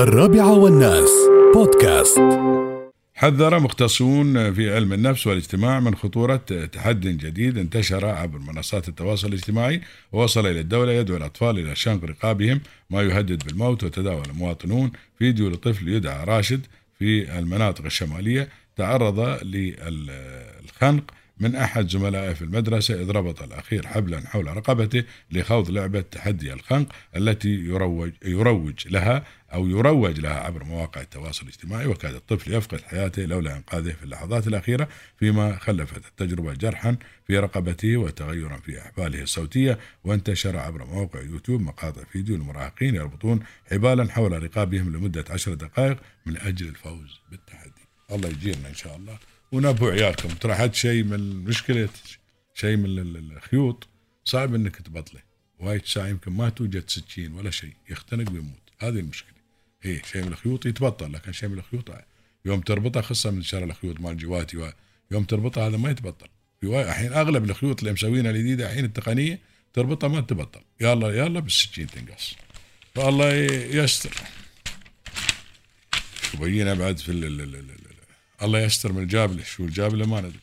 الرابعة والناس. بودكاست. حذر مختصون في علم النفس والاجتماع من خطورة تحدي جديد انتشر عبر منصات التواصل الاجتماعي ووصل إلى الدولة يدعو الأطفال إلى شنق رقابهم ما يهدد بالموت وتداول المواطنون فيديو لطفل يدعى راشد في المناطق الشمالية تعرض للخنق من أحد زملائه في المدرسة إذ ربط الأخير حبلا حول رقبته لخوض لعبة تحدي الخنق التي يروج, يروج لها أو يروج لها عبر مواقع التواصل الاجتماعي وكاد الطفل يفقد حياته لولا إنقاذه في اللحظات الأخيرة فيما خلفت التجربة جرحا في رقبته وتغيرا في أحباله الصوتية وانتشر عبر مواقع يوتيوب مقاطع فيديو المراهقين يربطون حبالا حول رقابهم لمدة عشر دقائق من أجل الفوز بالتحدي. الله يجيرنا إن شاء الله. ونبهوا عيالكم ترى حد شيء من مشكلة شيء من الخيوط. صعب إنك تبطله وايد ساعة يمكن ما توجد سكين ولا شيء يختنق ويموت. هذه المشكلة. اي شيء من الخيوط يتبطل لكن شيء من الخيوط يوم تربطه خصه من شر الخيوط مال جواتي يوم تربطه هذا ما يتبطل. في الحين أغلب الخيوط اللي مسوينها الجديدة الحين التقنية تربطها ما تبطل يلا يلا بالسكين تنقص. فالله يستر. وبينا بعد في الله يستر من الجابلة شو الجابلة ما ندري.